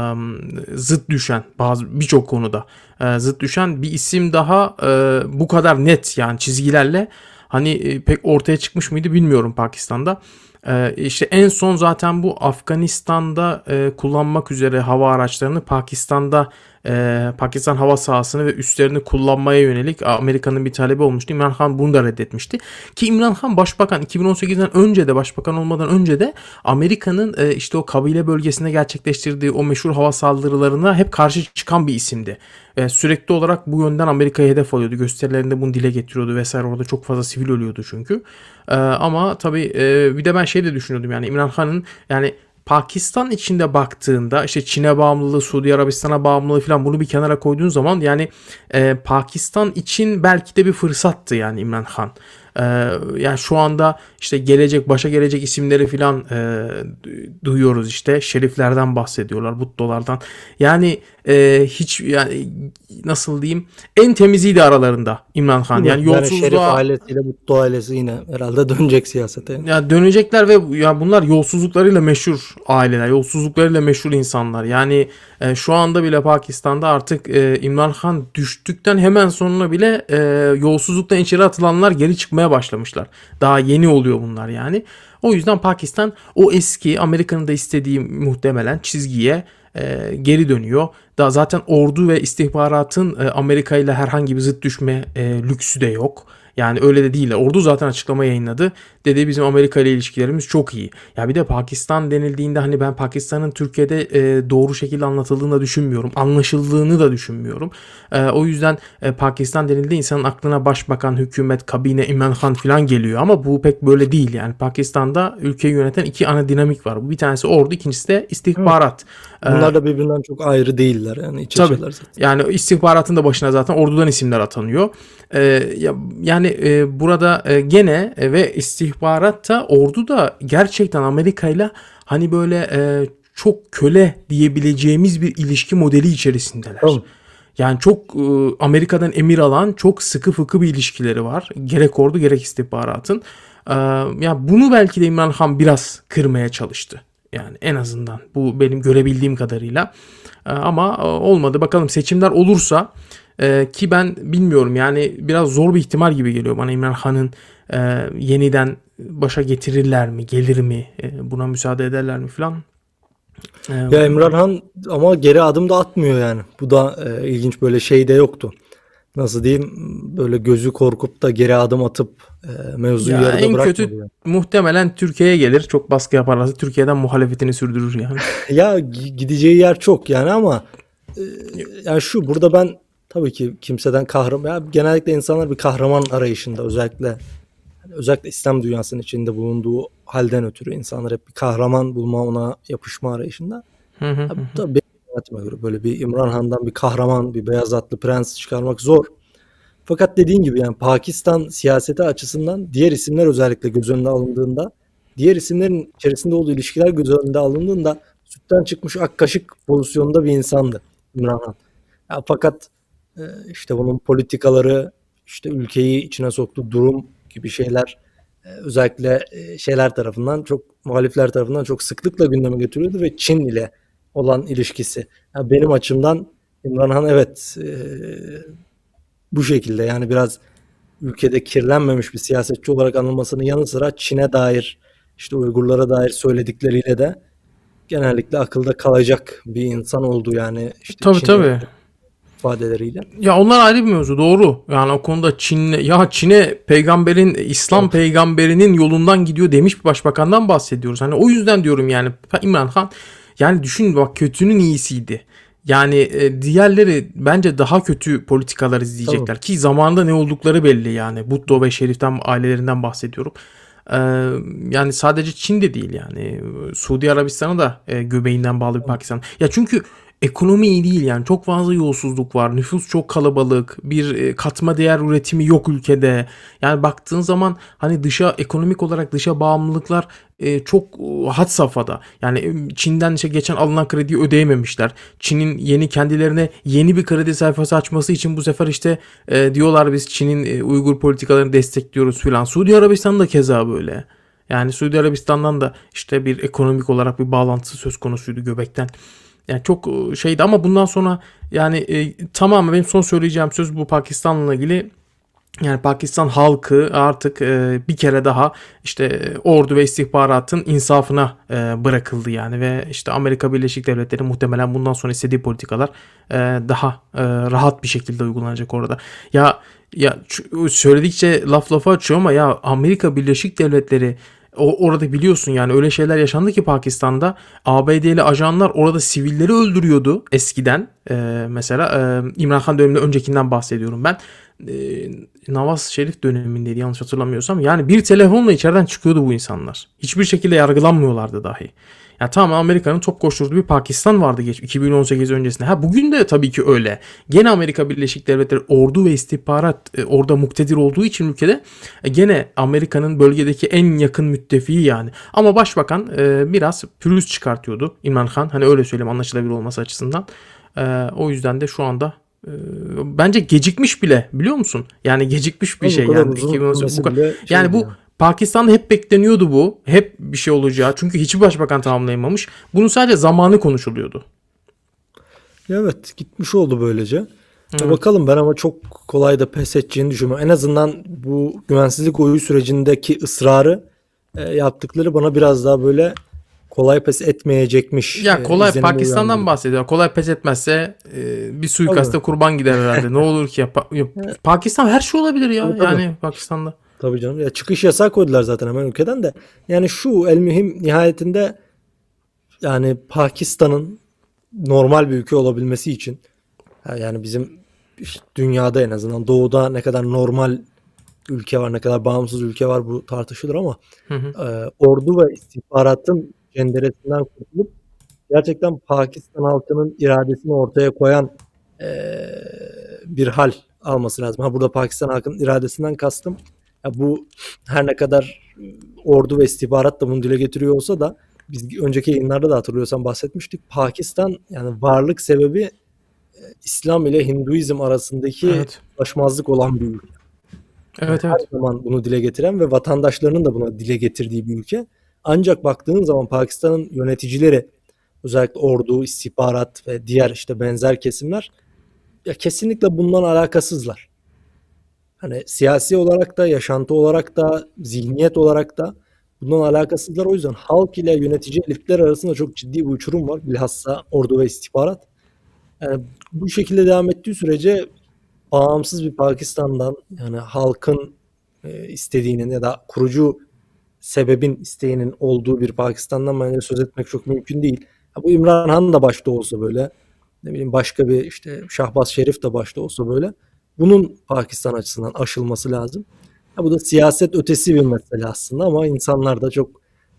zıt düşen bazı birçok konuda e, zıt düşen bir isim daha bu kadar net yani çizgilerle hani pek ortaya çıkmış mıydı bilmiyorum Pakistan'da. İşte en son zaten bu Afganistan'da kullanmak üzere hava araçlarını Pakistan'da e, Pakistan hava sahasını ve üslerini kullanmaya yönelik Amerika'nın bir talebi olmuştu. İmran Han bunu da reddetmişti. Ki İmran Han başbakan 2018'den önce de başbakan olmadan önce de Amerika'nın e, işte o kabile bölgesinde gerçekleştirdiği o meşhur hava saldırılarına hep karşı çıkan bir isimdi. E, sürekli olarak bu yönden Amerika'ya hedef alıyordu. Gösterilerinde bunu dile getiriyordu vesaire. Orada çok fazla sivil ölüyordu çünkü. E, ama tabii e, bir de ben şey de düşünüyordum yani İmran Han'ın yani Pakistan içinde baktığında işte Çin'e bağımlılığı, Suudi Arabistan'a bağımlılığı falan bunu bir kenara koyduğun zaman yani e, Pakistan için belki de bir fırsattı yani İmran Han. E, yani şu anda işte gelecek başa gelecek isimleri falan e, du- duyuyoruz işte şeriflerden bahsediyorlar, buttolardan. Yani e, hiç yani nasıl diyeyim en temiziydi aralarında İmran Han. Yani Şerif yolsuzluğa ailesiyle Mutlu ailesi yine herhalde dönecek siyasete. ya dönecekler ve ya bunlar yolsuzluklarıyla meşhur aileler, yolsuzluklarıyla meşhur insanlar. Yani e, şu anda bile Pakistan'da artık e, İmran Han düştükten hemen sonra bile e, yolsuzluktan içeri atılanlar geri çıkmaya başlamışlar. Daha yeni oluyor bunlar yani. O yüzden Pakistan o eski Amerika'nın da istediği muhtemelen çizgiye e, geri dönüyor. Da zaten ordu ve istihbaratın e, Amerika ile herhangi bir zıt düşme e, lüksü de yok. Yani öyle de değil. Ordu zaten açıklama yayınladı. Dedi bizim Amerika ile ilişkilerimiz çok iyi. Ya bir de Pakistan denildiğinde hani ben Pakistan'ın Türkiye'de e, doğru şekilde anlatıldığını da düşünmüyorum. Anlaşıldığını da düşünmüyorum. E, o yüzden e, Pakistan denildiğinde insanın aklına başbakan, hükümet, kabine, İmran Han falan geliyor. Ama bu pek böyle değil yani. Pakistan'da ülkeyi yöneten iki ana dinamik var. Bir tanesi ordu, ikincisi de istihbarat. E, Bunlar da birbirinden çok ayrı değiller yani iç Tabii. zaten. yani istihbaratın da başına zaten ordudan isimler atanıyor. Ee, ya, yani e, burada e, gene e, ve istihbarat da ordu da gerçekten Amerika ile hani böyle e, çok köle diyebileceğimiz bir ilişki modeli içerisindeler. Tamam. Yani çok e, Amerika'dan emir alan çok sıkı fıkı bir ilişkileri var. Gerek ordu gerek istihbaratın. Ee, ya bunu belki de İmran Han biraz kırmaya çalıştı. Yani en azından bu benim görebildiğim kadarıyla. Ee, ama e, olmadı. Bakalım seçimler olursa e, ki ben bilmiyorum yani biraz zor bir ihtimal gibi geliyor bana İmran Han'ın e, yeniden başa getirirler mi, gelir mi, buna müsaade ederler mi falan. E, Ya Emran Han ama geri adım da atmıyor yani. Bu da ilginç böyle şey de yoktu. Nasıl diyeyim böyle gözü korkup da geri adım atıp e, mevzuyu Ya yarıda en bırakmadı. kötü yani. muhtemelen Türkiye'ye gelir. Çok baskı yaparlarsa Türkiye'den muhalefetini sürdürür yani. Ya gi- gideceği yer çok yani ama e, yani şu burada ben tabii ki kimseden kahraman ya genellikle insanlar bir kahraman arayışında özellikle özellikle İslam dünyasının içinde bulunduğu halden ötürü insanlar hep bir kahraman bulma ona yapışma arayışında. Hı hı da benim kanaatime göre böyle bir İmran Han'dan bir kahraman, bir beyaz atlı prens çıkarmak zor. Fakat dediğin gibi yani Pakistan siyaseti açısından diğer isimler özellikle göz önüne alındığında, diğer isimlerin içerisinde olduğu ilişkiler göz önünde alındığında sütten çıkmış ak kaşık pozisyonda bir insandı İmran Han. Ya fakat e, işte bunun politikaları, işte ülkeyi içine soktuğu durum gibi şeyler e, özellikle e, şeyler tarafından çok muhalifler tarafından çok sıklıkla gündeme getiriyordu ve Çin ile olan ilişkisi. Ya benim açımdan İmran Han evet e, bu şekilde yani biraz ülkede kirlenmemiş bir siyasetçi olarak anılmasının yanı sıra Çin'e dair işte Uygurlara dair söyledikleriyle de genellikle akılda kalacak bir insan oldu yani işte Tabii Çin'e tabii. ifadeleriyle. Ya onlar ayrı bir mevzu doğru. Yani o konuda Çin'le ya Çin'e peygamberin İslam Evet. peygamberinin yolundan gidiyor demiş bir başbakandan bahsediyoruz. Hani o yüzden diyorum yani İmran Han yani düşün bak kötünün iyisiydi. Yani e, diğerleri bence daha kötü politikalar izleyecekler ki zamanında ne oldukları belli yani. Butto ve Şerif'ten ailelerinden bahsediyorum. Ee, yani sadece Çin'de değil yani Suudi Arabistan'a da e, göbeğinden bağlı bir Pakistan. Ya çünkü ekonomi iyi değil yani çok fazla yolsuzluk var. Nüfus çok kalabalık. Bir e, katma değer üretimi yok ülkede. Yani baktığın zaman hani dışa ekonomik olarak dışa bağımlılıklar e, çok e, had safhada. Yani Çin'den işte geçen alınan krediyi ödeyememişler. Çin'in yeni kendilerine yeni bir kredi sayfası açması için bu sefer işte diyorlar biz Çin'in Uygur politikalarını destekliyoruz filan. Suudi Arabistan da keza böyle. Yani Suudi Arabistan'dan da işte bir ekonomik olarak bir bağlantısı söz konusuydu göbekten. Yani çok e, şeydi ama bundan sonra yani e, tamamen benim son söyleyeceğim söz bu Pakistan'la ilgili. Yani Pakistan halkı artık e, bir kere daha işte e, ordu ve istihbaratın insafına e, bırakıldı yani ve işte Amerika Birleşik Devletleri muhtemelen bundan sonra istediği politikalar e, daha e, rahat bir şekilde uygulanacak orada. Ya ya söyledikçe laf lafa açıyor ama ya Amerika Birleşik Devletleri o, orada biliyorsun yani öyle şeyler yaşandı ki Pakistan'da ABD'li ajanlar orada sivilleri öldürüyordu eskiden. Ee, mesela e, İmran Khan döneminde öncekinden bahsediyorum ben. Ee, Nawaz Şerif dönemindeydi yanlış hatırlamıyorsam. Yani bir telefonla içeriden çıkıyordu bu insanlar. Hiçbir şekilde yargılanmıyorlardı dahi. Ya tamam Amerika'nın top koşturduğu bir Pakistan vardı geç 2018 öncesinde. Ha bugün de tabii ki öyle. Gene Amerika Birleşik Devletleri ordu ve istihbarat e, orada muktedir olduğu için ülkede e, gene Amerika'nın bölgedeki en yakın müttefiği yani. Ama başbakan e, biraz pürüz çıkartıyordu İmran Khan. Hani öyle söyleyeyim anlaşılabilir olması açısından. E, o yüzden de şu anda e, bence gecikmiş bile biliyor musun? Yani gecikmiş bir Ama şey yani. uzun 2018 sürmesi bu yani şeydi bu yani. Pakistan'da hep bekleniyordu bu. Hep bir şey olacağı. Çünkü hiçbir başbakan tamamlayamamış. Bunun sadece zamanı konuşuluyordu. Evet gitmiş oldu böylece. Ya Evet. bakalım ben ama çok kolay da pes edeceğini düşünmüyorum. En azından bu güvensizlik oyu sürecindeki ısrarı e, yaptıkları bana biraz daha böyle kolay pes etmeyecekmiş. Ya e, kolay izlenimi Pakistan'dan uyandırdı. bahsediyor. Kolay pes etmezse e, bir suikaste Tabii. kurban gider herhalde. ne olur ki ya, Pa- ya Pakistan her şey olabilir ya. Tabii. Yani Pakistan'da. Tabii canım. Ya çıkış yasağı koydular zaten hemen ülkeden de. Yani şu el mühim nihayetinde yani Pakistan'ın normal bir ülke olabilmesi için yani bizim işte dünyada en azından doğuda ne kadar normal ülke var, ne kadar bağımsız ülke var bu tartışılır ama Hı hı. e, ordu ve istihbaratın cenderesinden kurtulup gerçekten Pakistan halkının iradesini ortaya koyan e, bir hal alması lazım. Ha burada Pakistan halkının iradesinden kastım. Ya bu her ne kadar ordu ve istihbarat da bunu dile getiriyor olsa da biz önceki yayınlarda da hatırlıyorsan bahsetmiştik. Pakistan yani varlık sebebi e, İslam ile Hinduizm arasındaki Evet. ulaşmazlık olan bir ülke Evet her evet. zaman bunu dile getiren ve vatandaşlarının da buna dile getirdiği bir ülke. Ancak baktığın zaman Pakistan'ın yöneticileri özellikle ordu, istihbarat ve diğer işte benzer kesimler ya kesinlikle bundan alakasızlar. Hani siyasi olarak da, yaşantı olarak da, zihniyet olarak da bundan alakasızlar. O yüzden halk ile yönetici elitler arasında çok ciddi bir uçurum var. Bilhassa ordu ve istihbarat. Yani bu şekilde devam ettiği sürece bağımsız bir Pakistan'dan yani halkın e, istediğinin ya da kurucu sebebin isteğinin olduğu bir Pakistan'dan bence söz etmek çok mümkün değil. Bu İmran Han da başta olsa böyle ne bileyim başka bir işte Şahbaz Şerif de başta olsa böyle bunun Pakistan açısından aşılması lazım. Ya bu da siyaset ötesi bir mesele aslında ama insanlar da çok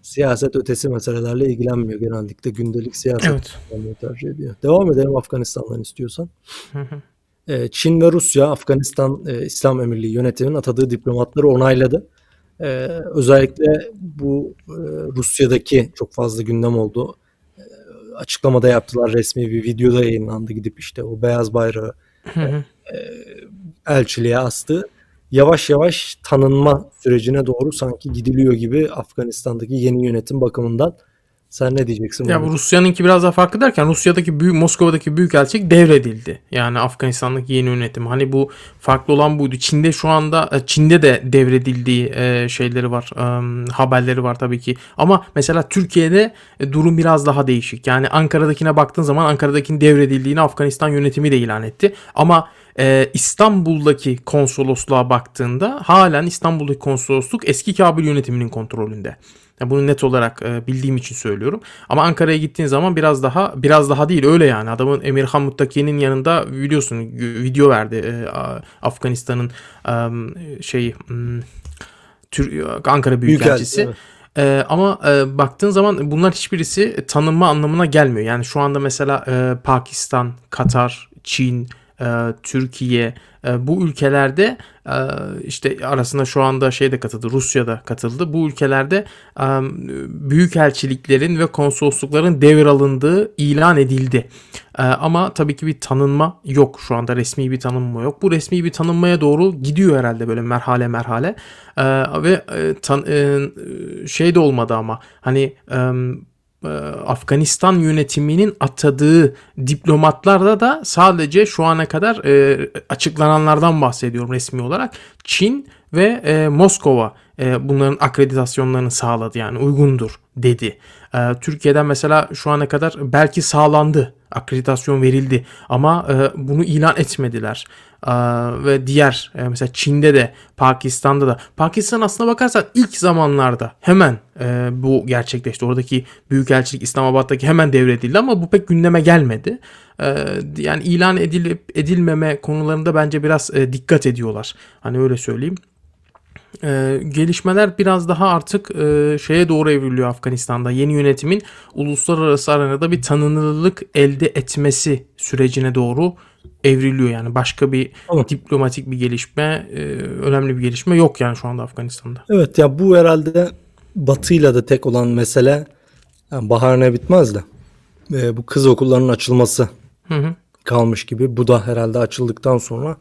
siyaset ötesi meselelerle ilgilenmiyor. Genellikle gündelik siyaset Evet. tercih ediyor. Devam edelim Afganistan'dan istiyorsan. Hı hı. Ee, Çin ve Rusya Afganistan e, İslam Emirliği yönetiminin atadığı diplomatları onayladı. Ee, özellikle bu e, Rusya'daki çok fazla gündem oldu. Ee, açıklamada yaptılar resmi bir videoda yayınlandı gidip işte o beyaz bayrağı Hı hı. Elçiliğe astı. Yavaş yavaş tanınma sürecine doğru sanki gidiliyor gibi Afganistan'daki yeni yönetim bakımından. Sen ne diyeceksin? Ya bu? Rusya'nınki biraz daha farklı derken Rusya'daki büyük Moskova'daki büyükelçilik devredildi. Yani Afganistan'daki yeni yönetim. Hani bu farklı olan buydu. Çin'de şu anda e, Çin'de de devredildiği e, şeyleri var. e, haberleri var tabii ki. Ama mesela Türkiye'de e, durum biraz daha değişik. Yani Ankara'dakine baktığın zaman Ankara'dakinin devredildiğini Afganistan yönetimi de ilan etti. Ama e, İstanbul'daki konsolosluğa baktığında halen İstanbul'daki konsolosluk eski Kabil yönetiminin kontrolünde. Ya bunu net olarak e, bildiğim için söylüyorum. Ama Ankara'ya gittiğin zaman biraz daha biraz daha değil öyle yani. Adamın Emirhan Muttaki'nin yanında biliyorsun video verdi e, Afganistan'ın e, şey Tür- Ankara Büyükelçisi. evet. Ee, ama e, baktığın zaman bunlar hiçbirisi tanınma anlamına gelmiyor. Yani şu anda mesela e, Pakistan, Katar, Çin, Türkiye e, bu ülkelerde e, işte arasında şu anda şey de katıldı, Rusya da katıldı. Bu ülkelerde e, büyükelçiliklerin ve konsoloslukların devralındığı ilan edildi. E, ama tabii ki bir tanınma yok şu anda resmi bir tanınma yok. Bu resmi bir tanınmaya doğru gidiyor herhalde böyle merhale merhale. E, ve e, e, şey de olmadı ama hani e, e, Afganistan yönetiminin atadığı diplomatlarda da sadece şu ana kadar e, açıklananlardan bahsediyorum resmi olarak. Çin ve e, Moskova e, bunların akreditasyonlarını sağladı yani uygundur dedi. E, Türkiye'den mesela şu ana kadar belki sağlandı, akreditasyon verildi ama e, bunu ilan etmediler. E, ve diğer e, mesela Çin'de de Pakistan'da da Pakistan aslına bakarsan ilk zamanlarda hemen e, bu gerçekleşti. Oradaki büyükelçilik İslamabad'daki hemen devredildi ama bu pek gündeme gelmedi. E, yani ilan edilip edilmeme konularında bence biraz e, dikkat ediyorlar. Hani öyle söyleyeyim. E, gelişmeler biraz daha artık e, şeye doğru evriliyor Afganistan'da. Yeni yönetimin uluslararası arenada bir tanınırlık elde etmesi sürecine doğru evriliyor. Yani başka bir Tamam. diplomatik bir gelişme, e, önemli bir gelişme yok yani şu anda Afganistan'da. Evet ya bu herhalde Batı'yla da tek olan mesele yani bahar ne bitmez de e, bu kız okullarının açılması Hı hı. kalmış gibi. Bu da herhalde açıldıktan sonra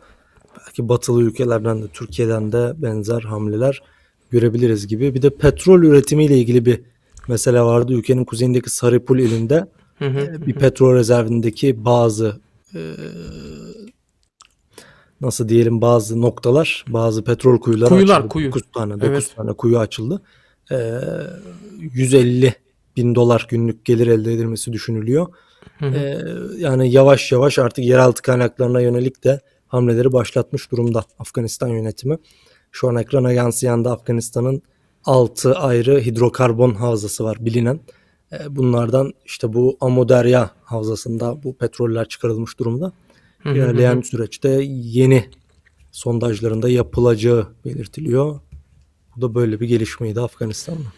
belki batılı ülkelerden de Türkiye'den de benzer hamleler görebiliriz gibi. Bir de petrol üretimiyle ilgili bir mesele vardı. Ülkenin kuzeyindeki Sarıpul ilinde e, bir petrol rezervindeki bazı e, nasıl diyelim bazı noktalar, bazı petrol kuyuları Kuyular, açıldı. kuyu. 9 tane, 9 Evet. tane kuyu açıldı. E, 150 bin dolar günlük gelir elde edilmesi düşünülüyor. Hı hı. E, yani yavaş yavaş artık yeraltı kaynaklarına yönelik de hamleleri başlatmış durumda Afganistan yönetimi. Şu an ekrana yansıyan da Afganistan'ın 6 ayrı hidrokarbon havzası var bilinen. E, Bunlardan işte bu Amudarya havzasında bu petroller çıkarılmış durumda. İlerleyen süreçte yeni sondajlarında yapılacağı belirtiliyor. Bu da böyle bir gelişmeydi Afganistan'da.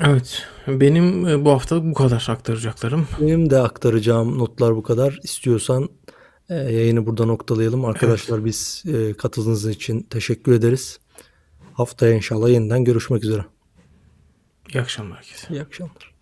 Evet. Benim e, bu hafta bu kadar aktaracaklarım. Benim de aktaracağım notlar bu kadar. İstiyorsan e, yayını burada noktalayalım. Arkadaşlar biz e, katıldığınız için teşekkür ederiz. Haftaya inşallah yeniden görüşmek üzere. İyi akşamlar herkese. İyi akşamlar.